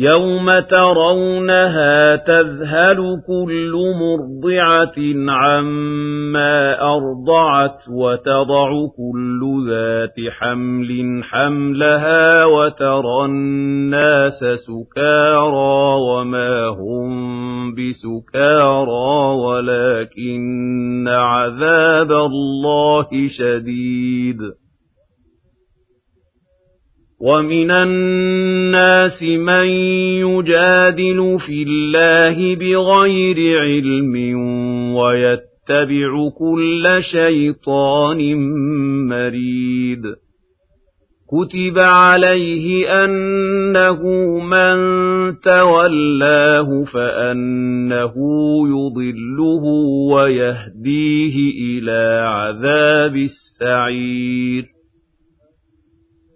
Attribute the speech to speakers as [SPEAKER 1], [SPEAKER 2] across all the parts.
[SPEAKER 1] يَوْمَ تَرَوْنَهَا تَذْهَلُ كُلُّ مُرْضِعَةٍ عَمَّا أَرْضَعَتْ وَتَضَعُ كُلُّ ذَاتِ حَمْلٍ حَمْلَهَا وَتَرَى النَّاسَ سُكَارَىٰ وَمَا هُم بِسُكَارَىٰ وَلَٰكِنَّ عَذَابَ اللَّهِ شَدِيدٌ وَمِنَ النَّاسِ مَن يُجَادِلُ فِي اللَّهِ بِغَيْرِ عِلْمٍ وَيَتَّبِعُ كُلَّ شَيْطَانٍ مَّرِيدٍ كُتِبَ عَلَيْهِ أَنَّهُ مَن تَوَلَّاهُ فَأَنَّهُ يُضِلُّهُ وَيَهْدِيهِ إِلَىٰ عَذَابِ السَّعِيرِ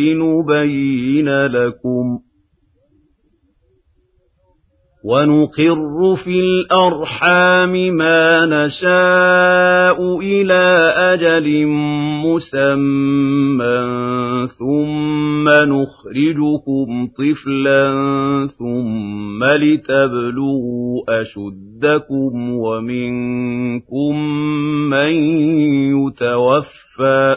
[SPEAKER 1] لِنُبَيِّنَ لَكُمْ وَنُقِرُّ فِي الْأَرْحَامِ مَا نَشَاءُ إِلَىٰ أَجَلٍ مُّسَمًّى ثُمَّ نُخْرِجُكُمْ طِفْلًا ثُمَّ لِتَبْلُغُوا أَشُدَّكُمْ وَمِنكُم مَّن يُتَوَفَّىٰ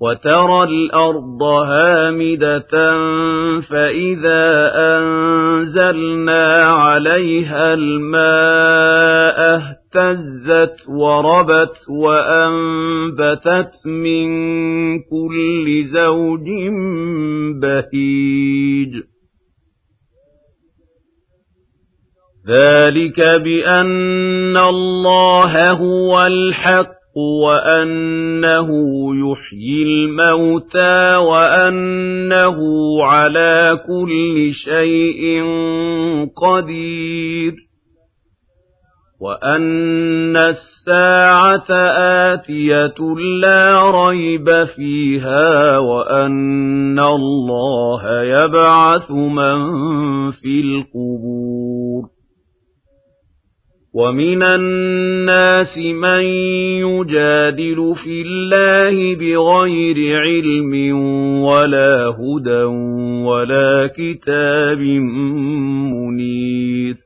[SPEAKER 1] وَتَرَى الْأَرْضَ هَامِدَةً فَإِذَا أَنزَلْنَا عَلَيْهَا الْمَاءَ اهْتَزَّتْ وَرَبَتْ وَأَنبَتَتْ مِن كُلِّ زَوْجٍ بَهِيجٍ. ذَلِكَ بِأَنَّ اللَّهَ هُوَ الْحَقُّ وَأَنَّهُ يُحْيِي الْمَوْتَىٰ وَأَنَّهُ عَلَىٰ كُلِّ شَيْءٍ قَدِيرٌ وَأَنَّ السَّاعَةَ آتِيَةٌ لَّا رَيْبَ فِيهَا وَأَنَّ اللَّهَ يَبْعَثُ مَن فِي الْقُبُورِ وَمِنَ النَّاسِ مَن يُجَادِلُ فِي اللَّهِ بِغَيْرِ عِلْمٍ وَلَا هُدًى وَلَا كِتَابٍ مُّنِيرٍ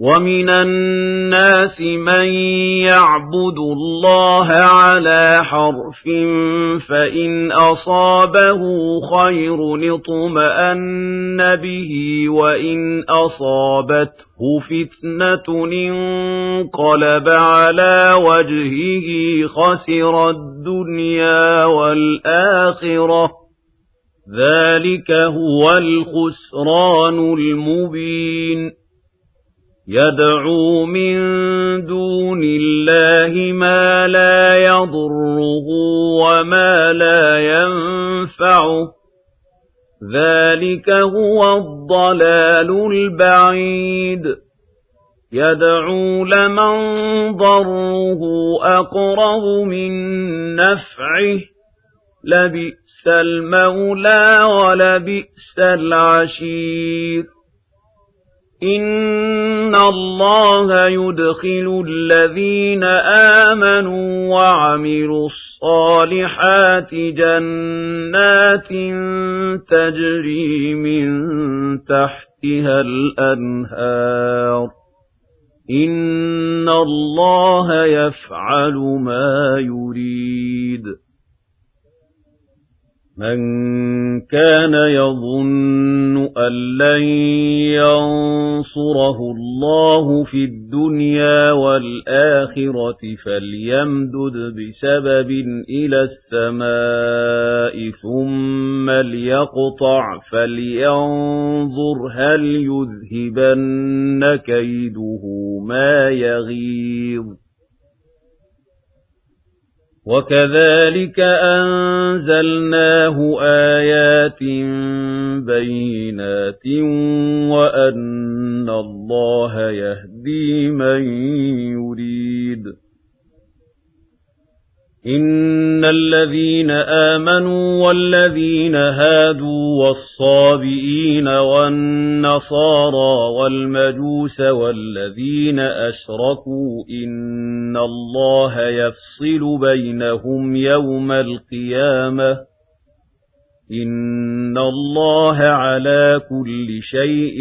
[SPEAKER 1] وَمِنَ النَّاسِ مَن يَعْبُدُ اللَّهَ عَلَىٰ حَرْفٍ فَإِنْ أَصَابَهُ خَيْرٌ اطْمَأَنَّ بِهِ وَإِنْ أَصَابَتْهُ فِتْنَةٌ انقَلَبَ عَلَىٰ وَجْهِهِ خَسِرَ الدُّنْيَا وَالْآخِرَةَ ۚ ذَٰلِكَ هُوَ الْخُسْرَانُ الْمُبِينُ يَدْعُو مِن دُونِ اللَّهِ مَا لَا يَضُرُّهُ وَمَا لَا يَنفَعُهُ ۚ. ذَٰلِكَ هُوَ الضَّلَالُ الْبَعِيدُ. يدعو لمن ضره أقرب من نفعه. لبئس المولى ولبئس العشير. إِنَّ اللَّهَ يُدْخِلُ الَّذِينَ آمَنُوا وَعَمِلُوا الصَّالِحَاتِ جَنَّاتٍ تَجْرِي مِن تَحْتِهَا الْأَنْهَارُ إِنَّ اللَّهَ يَفْعَلُ مَا يُرِيدُ مَن كَانَ يَظُنُّ أَن لَّن يَنصُرَهُ اللَّهُ فِي الدُّنْيَا وَالْآخِرَةِ فَلْيَمْدُدْ بِسَبَبٍ إِلَى السَّمَاءِ ثُمَّ لْيَقْطَعْ فَلْيَنظُرْ هَلْ يُذْهِبَنَّ كَيْدُهُ مَا يَغِيظُ. وَكَذَلِكَ أَنزَلْنَاهُ آيَاتٍ بَيِّنَاتٍ وَأَنَّ اللَّهَ يَهْدِي مَن يُرِيدُ إِنَّ الَّذِينَ آمَنُوا وَالَّذِينَ هَادُوا وَالصَّابِئِينَ وَالنَّصَارَىٰ وَالْمَجُوسَ وَالَّذِينَ أَشْرَكُوا إِنَّ اللَّهَ يَفْصِلُ بَيْنَهُمْ يَوْمَ الْقِيَامَةِ ۚ إِنَّ اللَّهَ عَلَىٰ كُلِّ شَيْءٍ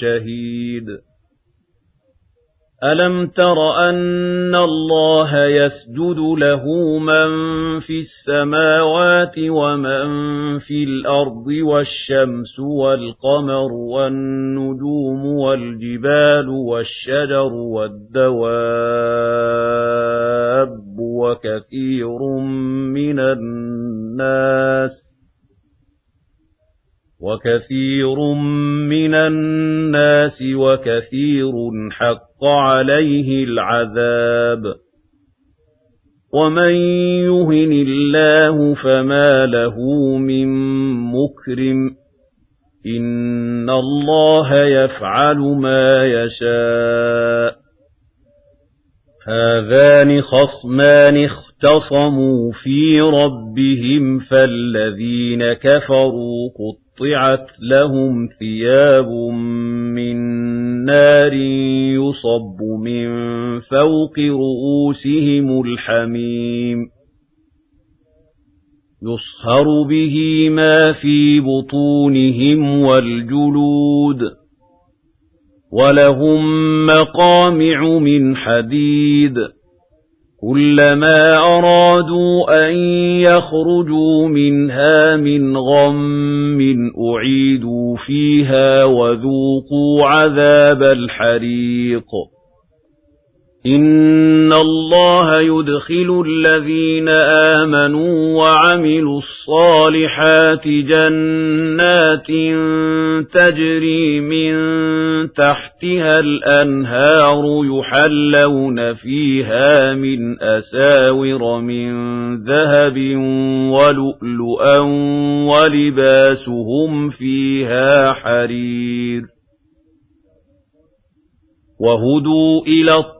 [SPEAKER 1] شَهِيدٌ أَلَمْ تَرَ أَنَّ اللَّهَ يَسْجُدُ لَهُ مَن فِي السَّمَاوَاتِ وَمَن فِي الْأَرْضِ وَالشَّمْسُ وَالْقَمَرُ وَالنُّجُومُ وَالْجِبَالُ وَالشَّجَرُ وَالدَّوَابُّ وَكَثِيرٌ مِّنَ النَّاسِ وَكَثِيرٌ مِّنَ النَّاسِ وَكَثِيرٌ حَقَّ عَلَيْهِ الْعَذَابُ. وَمَن يُهِنِ اللَّهُ فَمَا لَهُ مِن مُّكْرِمٍ. إِنَّ اللَّهَ يَفْعَلُ مَا يَشَاءُ. هَذَانِ خَصْمَانِ اخْتَصَمُوا فِي رَبِّهِمْ فَالَّذِينَ كَفَرُوا قُطِّعَتْ قُطِّعَتْ لَهُمْ ثِيَابٌ مِّن نَّارٍ يُصَبُّ مِن فَوْقِ رُءُوسِهِمُ الْحَمِيمُ. يُصْهَرُ بِهِ مَا فِي بُطُونِهِمْ وَالْجُلُودُ. وَلَهُم مَّقَامِعُ مِنْ حَدِيدٍ. كُلَّمَا أَرَادُوا أَن يَخْرُجُوا مِنْهَا مِنْ غَمٍّ أُعِيدُوا فِيهَا وَذُوقُوا عَذَابَ الْحَرِيقِ. إِنَّ اللَّهَ يُدْخِلُ الَّذِينَ آمَنُوا وَعَمِلُوا الصَّالِحَاتِ جَنَّاتٍ تَجْرِي مِن تَحْتِهَا الْأَنْهَارُ يُحَلَّوْنَ فِيهَا مِنْ أَسَاوِرَ مِن ذَهَبٍ وَلُؤْلُؤًا وَلِبَاسُهُمْ فِيهَا حَرِيرٌ وَهُدُوا إِلَى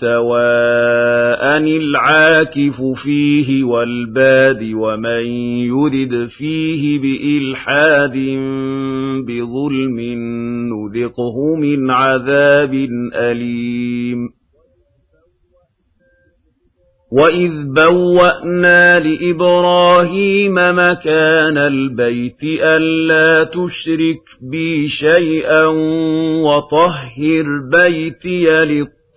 [SPEAKER 1] سواء العاكف فيه والباد ومن يرد فيه بإلحاد بظلم نذقه من عذاب أليم. وَإِذْ بَوَّأْنَا لِإِبْرَاهِيمَ مَكَانَ الْبَيْتِ أَلَّا تُشْرِكْ بِي شَيْئًا وَطَهِّرْ بَيْتِيَ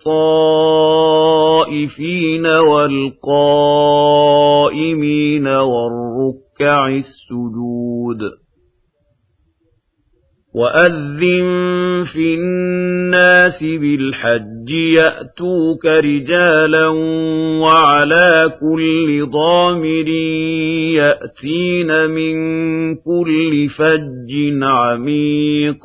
[SPEAKER 1] لِلطَّائِفِينَ وَالْقَائِمِينَ وَالرُّكَّعِ السُّجُودِ. وَأَذِّن فِي النَّاسِ بِالْحَجِّ يَأْتُوكَ رِجَالًا وَعَلَى كُلِّ ضَامِرٍ يَأْتِينَ مِن كُلِّ فَجٍّ عَمِيقٍ.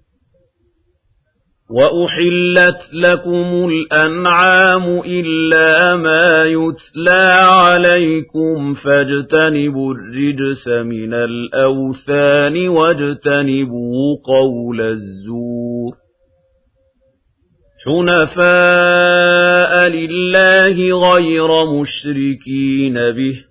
[SPEAKER 1] وَأُحِلَّتْ لَكُمُ الْأَنْعَامُ إِلَّا مَا يُتْلَىٰ عَلَيْكُمْ فَاجْتَنِبُوا الرِّجْسَ مِنَ الْأَوْثَانِ وَاجْتَنِبُوا قَوْلَ الزُّورِ حُنَفَاءَ لِلَّهِ غَيْرَ مُشْرِكِينَ بِهِ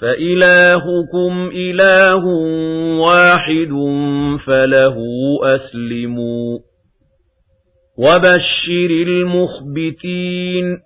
[SPEAKER 1] فَإِلَٰهُكُمْ إِلَٰهٌ وَاحِدٌ فَلَهُ أَسْلِمُوا وَبَشِّرِ الْمُخْبِتِينَ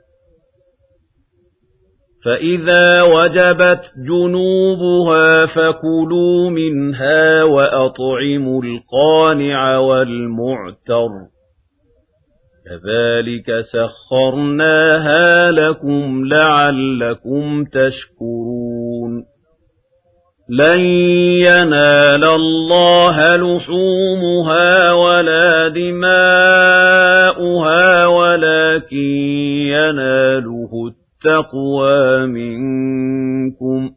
[SPEAKER 1] فَإِذَا وَجَبَتْ جُنُوبُهَا فَكُلُوا مِنْهَا وَأَطْعِمُوا الْقَانِعَ وَالْمُعْتَرَّ كَذَلِكَ سَخَّرْنَاهَا لَكُمْ لَعَلَّكُمْ تَشْكُرُونَ لَن يَنَالَ اللَّهَ لُحُومُهَا وَلَا دِمَاؤُهَا وَلَكِن يَنَالُهُ التَّقْوَىٰ مِنكُمْ ۚ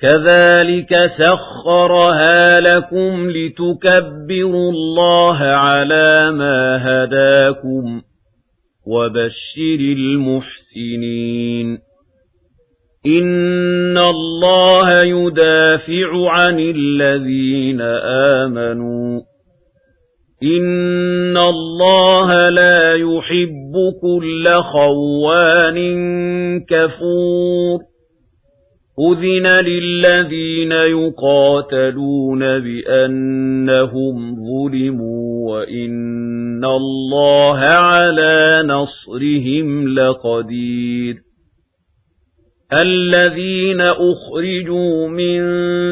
[SPEAKER 1] كَذَٰلِكَ سَخَّرَهَا لَكُمْ لِتُكَبِّرُوا اللَّهَ عَلَىٰ مَا هَدَاكُمْ ۗ وَبَشِّرِ الْمُحْسِنِينَ إِنَّ اللَّهَ يُدَافِعُ عَنِ الَّذِينَ آمَنُوا إِنَّ اللَّهَ لَا يُحِبُّ كُلَّ خَوَّانٍ كَفُورٍ أُذِنَ لِلَّذِينَ يُقَاتَلُونَ بِأَنَّهُمْ ظُلِمُوا وَإِنَّ اللَّهَ عَلَىٰ نَصْرِهِمْ لَقَدِيرٌ الَّذِينَ أُخْرِجُوا مِن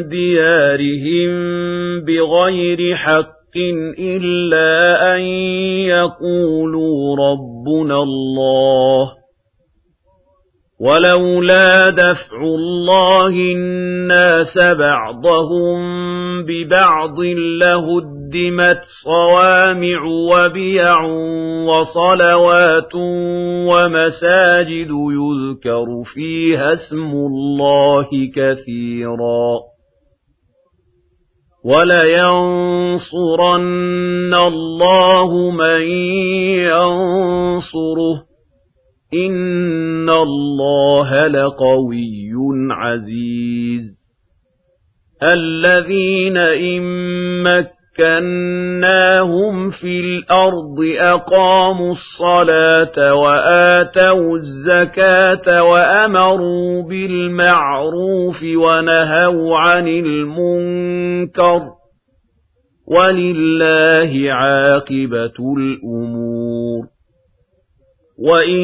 [SPEAKER 1] دِيَارِهِم بِغَيْرِ حَقٍّ إِلَّا أَن يَقُولُوا رَبُّنَا اللَّهُ ولولا دفع الله الناس بعضهم ببعض لهدمت صوامع وبيع وصلوات ومساجد يذكر فيها اسم الله كثيرا ولينصرن الله من ينصره. إِنَّ اللَّهَ لَقَوِيٌّ عَزِيزٌ. الَّذِينَ إِن مَّكَّنَّاهُمْ فِي الْأَرْضِ أَقَامُوا الصَّلَاةَ وَآتَوُا الزَّكَاةَ وَأَمَرُوا بِالْمَعْرُوفِ وَنَهَوْا عَنِ الْمُنكَرِ. وَلِلَّهِ عَاقِبَةُ الْأُمُورِ. وَإِن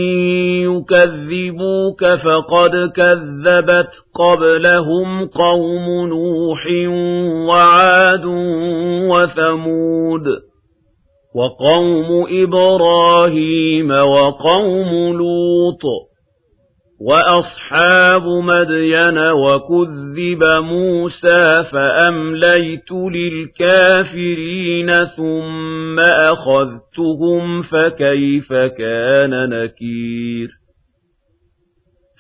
[SPEAKER 1] يُكَذِّبُوكَ فَقَدْ كَذَّبَتْ قَبْلَهُمْ قَوْمُ نُوحٍ وَعَادٌ وَثَمُودُ وَقَوْمُ إِبْرَاهِيمَ وَقَوْمُ لُوطٍ وَأَصْحَابُ مَدْيَنَ وَكُذِّبَ مُوسَى فَأَمْلَيْتُ لِلْكَافِرِينَ ثُمَّ أَخَذْتُهُمْ فَكَيْفَ كَانَ نَكِيرِ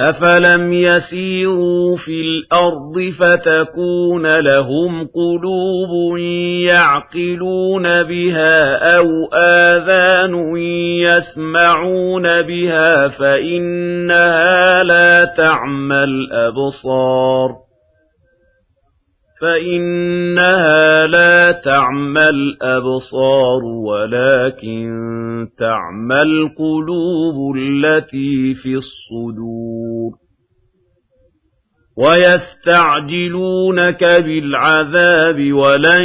[SPEAKER 1] أَفَلَمْ يَسِيرُوا فِي الْأَرْضِ فَتَكُونَ لَهُمْ قُلُوبٌ يَعْقِلُونَ بِهَا أَوْ آذَانٌ يَسْمَعُونَ بِهَا فَإِنَّهَا لَا تَعْمَى الْأَبْصَارُ فَإِنَّهَا لَا تَعْمَى الْأَبْصَارُ وَلَكِن تَعْمَى الْقُلُوبُ الَّتِي فِي الصُّدُورِ وَيَسْتَعْجِلُونَكَ بِالْعَذَابِ وَلَن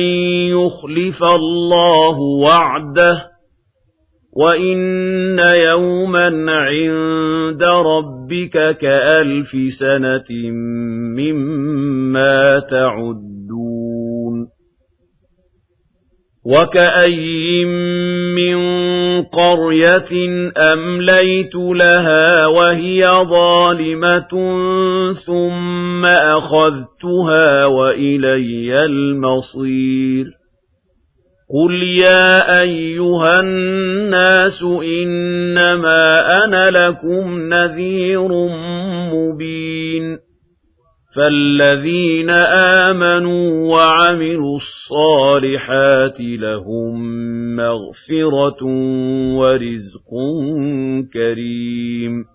[SPEAKER 1] يُخْلِفَ اللَّهُ وَعْدَهُ وَإِنَّ يَوْمًا عِندَ رَبِّكَ كَأَلْفِ سَنَةٍ مِّمَّا تَعُدُّونَ وَكَأَيِّن مِّن قَرْيَةٍ أَمْلَيْتُ لَهَا وَهِيَ ظَالِمَةٌ ثُمَّ أَخَذْتُهَا وَإِلَيَّ الْمَصِيرُ قُلْ يَا أَيُّهَا النَّاسُ إِنَّمَا أَنَا لَكُمْ نَذِيرٌ مُبِينٌ فَالَّذِينَ آمَنُوا وَعَمِلُوا الصَّالِحَاتِ لَهُم مَّغْفِرَةٌ وَرِزْقٌ كَرِيمٌ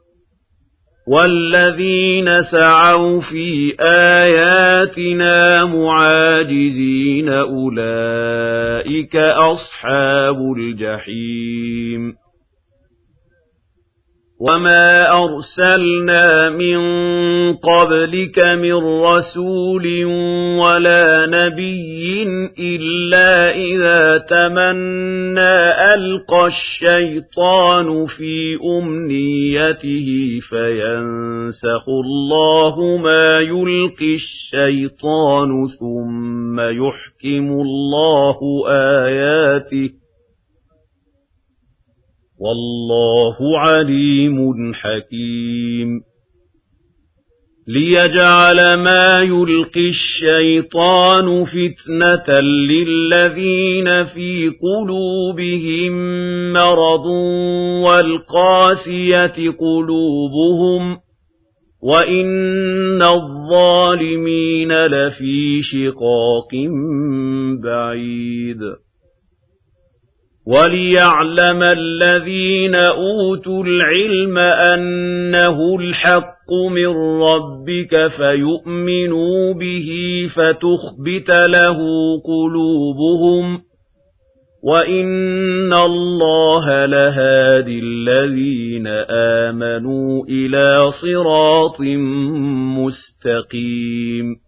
[SPEAKER 1] وَالَّذِينَ سَعَوْا فِي آيَاتِنَا مُعَاجِزِينَ أُولَئِكَ أَصْحَابُ الْجَحِيمِ. وَمَا أَرْسَلْنَا مِن قَبْلِكَ مِن رَّسُولٍ وَلَا نَبِيٍّ إِلَّا إِذَا تَمَنَّىٰ أَلْقَى الشَّيْطَانُ فِي أُمْنِيَّتِهِ فَيَنسَخُ اللَّهُ مَا يُلْقِي الشَّيْطَانُ ثُمَّ يُحْكِمُ اللَّهُ آيَاتِهِ وَاللَّهُ عَلِيمٌ حَكِيمٌ. لِيَجْعَلَ مَا يُلْقِي الشَّيْطَانُ فِتْنَةً لِّلَّذِينَ فِي قُلُوبِهِم مَّرَضٌ وَالْقَاسِيَةِ قُلُوبُهُمْ وَإِنَّ الظَّالِمِينَ لَفِي شِقَاقٍ بَعِيدٍ. وَلِيَعْلَمَ الَّذِينَ أُوتُوا الْعِلْمَ أَنَّهُ الْحَقُّ مِن رَّبِّكَ فَيُؤْمِنُوا بِهِ فَتُخْبِتَ لَهُ قُلُوبُهُمْ وَإِنَّ اللَّهَ لَهَادِ الَّذِينَ آمَنُوا إِلَىٰ صِرَاطٍ مُّسْتَقِيمٍ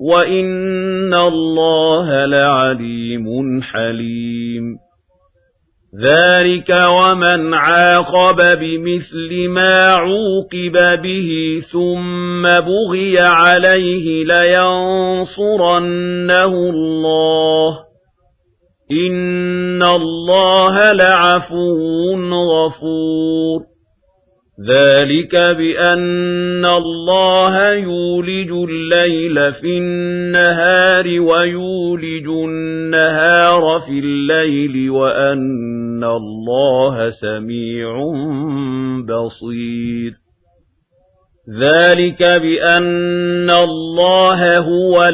[SPEAKER 1] وَإِنَّ اللَّهَ لَعَلِيمٌ حَلِيمٌ ذَلِكَ وَمَنْ عَاقَبَ بِمِثْلِ مَا عُوقِبَ بِهِ ثُمَّ بُغِيَ عَلَيْهِ لَيَنصُرَنَّهُ اللَّهُ إِنَّ اللَّهَ لَعَفُوٌّ غَفُورٌ ذلك بأن الله يولج الليل في النهار ويولج النهار في الليل وأن الله سميع بصير. ذلك بأن الله هو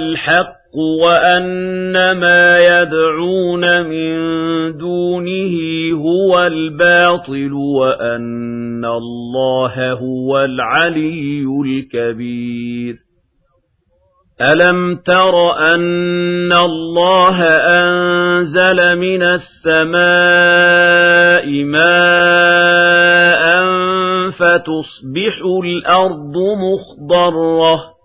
[SPEAKER 1] الحق وأن ما يدعون من دونه هو الباطل وأن الله هو العلي الكبير. ألم تر أن الله أنزل من السماء ماء فتصبح الأرض مخضرة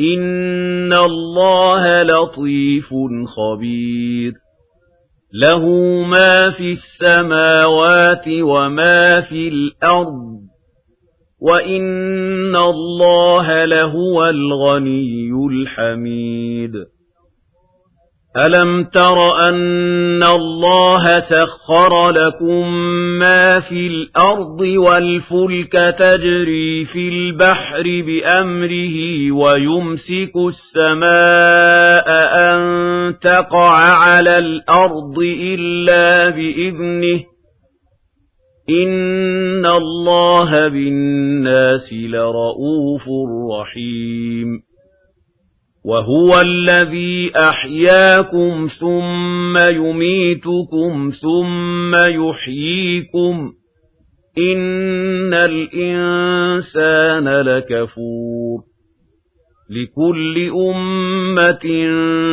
[SPEAKER 1] إِنَّ اللَّهَ لَطِيفٌ خَبِيرٌ. لَهُ مَا فِي السَّمَاوَاتِ وَمَا فِي الْأَرْضِ وَإِنَّ اللَّهَ لَهُوَ الْغَنِيُّ الْحَمِيدُ. أَلَمْ تَرَ أَنَّ اللَّهَ سَخَّرَ لَكُم مَّا فِي الْأَرْضِ وَالْفُلْكَ تَجْرِي فِي الْبَحْرِ بِأَمْرِهِ وَيُمْسِكُ السَّمَاءَ أَن تَقَعَ عَلَى الْأَرْضِ إِلَّا بِإِذْنِهِ إِنَّ اللَّهَ بِالنَّاسِ لَرَءُوفٌ رَّحِيمٌ وهو الذي أحياكم ثم يميتكم ثم يحييكم إن الإنسان لكفور لكل أمة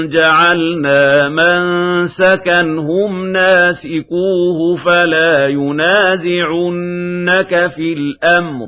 [SPEAKER 1] جعلنا من سكنهم ناسكوه فلا ينازعنك في الأمر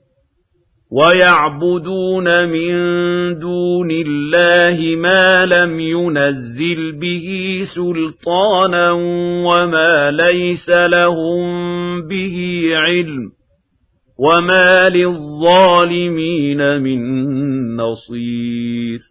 [SPEAKER 1] وَيَعْبُدُونَ مِن دُونِ اللَّهِ مَا لَمْ يُنَزِّلْ بِهِ سُلْطَانًا وَمَا لَيْسَ لَهُم بِهِ عِلْمٌ وَمَا لِلظَّالِمِينَ مِن نَّصِيرٍ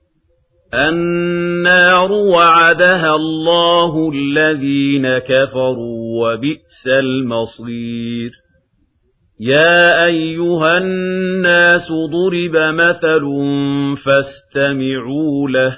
[SPEAKER 1] النار وعدها الله الذين كفروا وبئس المصير. يا أيها الناس ضرب مثل فاستمعوا له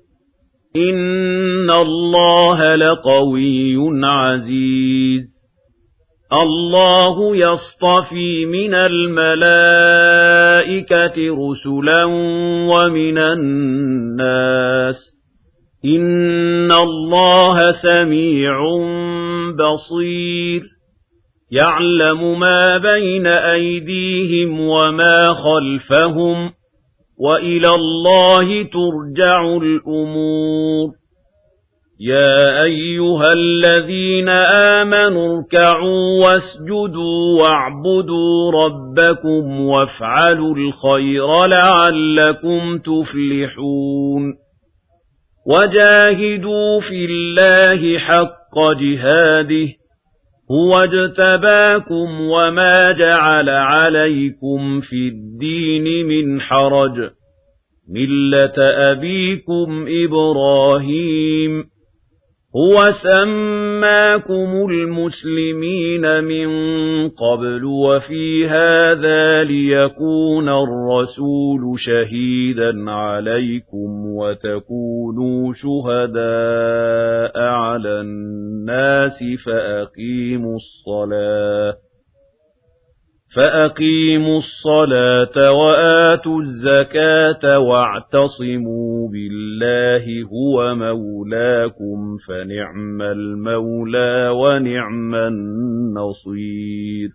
[SPEAKER 1] إِنَّ اللَّهَ لَقَوِيٌّ عَزِيزٌ. اللَّهُ يَصْطَفِي مِنَ الْمَلَائِكَةِ رُسُلًا وَمِنَ النَّاسِ. إِنَّ اللَّهَ سَمِيعٌ بَصِيرٌ. يَعْلَمُ مَا بَيْنَ أَيْدِيهِمْ وَمَا خَلْفَهُمْ. وَإِلَى اللَّهِ تُرْجَعُ الْأُمُورُ. يَا أَيُّهَا الَّذِينَ آمَنُوا ارْكَعُوا وَاسْجُدُوا وَاعْبُدُوا رَبَّكُمْ وَافْعَلُوا الْخَيْرَ لَعَلَّكُمْ تُفْلِحُونَ. وَجَاهِدُوا فِي اللَّهِ حَقَّ جِهَادِهِ هُوَ اجْتَبَاكُمْ وَمَا جَعَلَ عَلَيْكُمْ فِي الدِّينِ مِنْ حَرَجٍ مِلَّةَ أَبِيكُمْ إِبْرَاهِيمَ هُوَ سَمَّاكُمُ الْمُسْلِمِينَ مِن قَبْلُ وَفِي هَٰذَا لِيَكُونَ الرَّسُولُ شَهِيدًا عَلَيْكُمْ وَتَكُونُوا شُهَدَاءَ عَلَى النَّاسِ فَأَقِيمُوا الصَّلَاةَ فَأَقِيمُوا الصَّلَاةَ وَآتُوا الزَّكَاةَ وَاعْتَصِمُوا بِاللَّهِ هُوَ مَوْلَاكُمْ فَنِعْمَ الْمَوْلَىٰ وَنِعْمَ النَّصِيرُ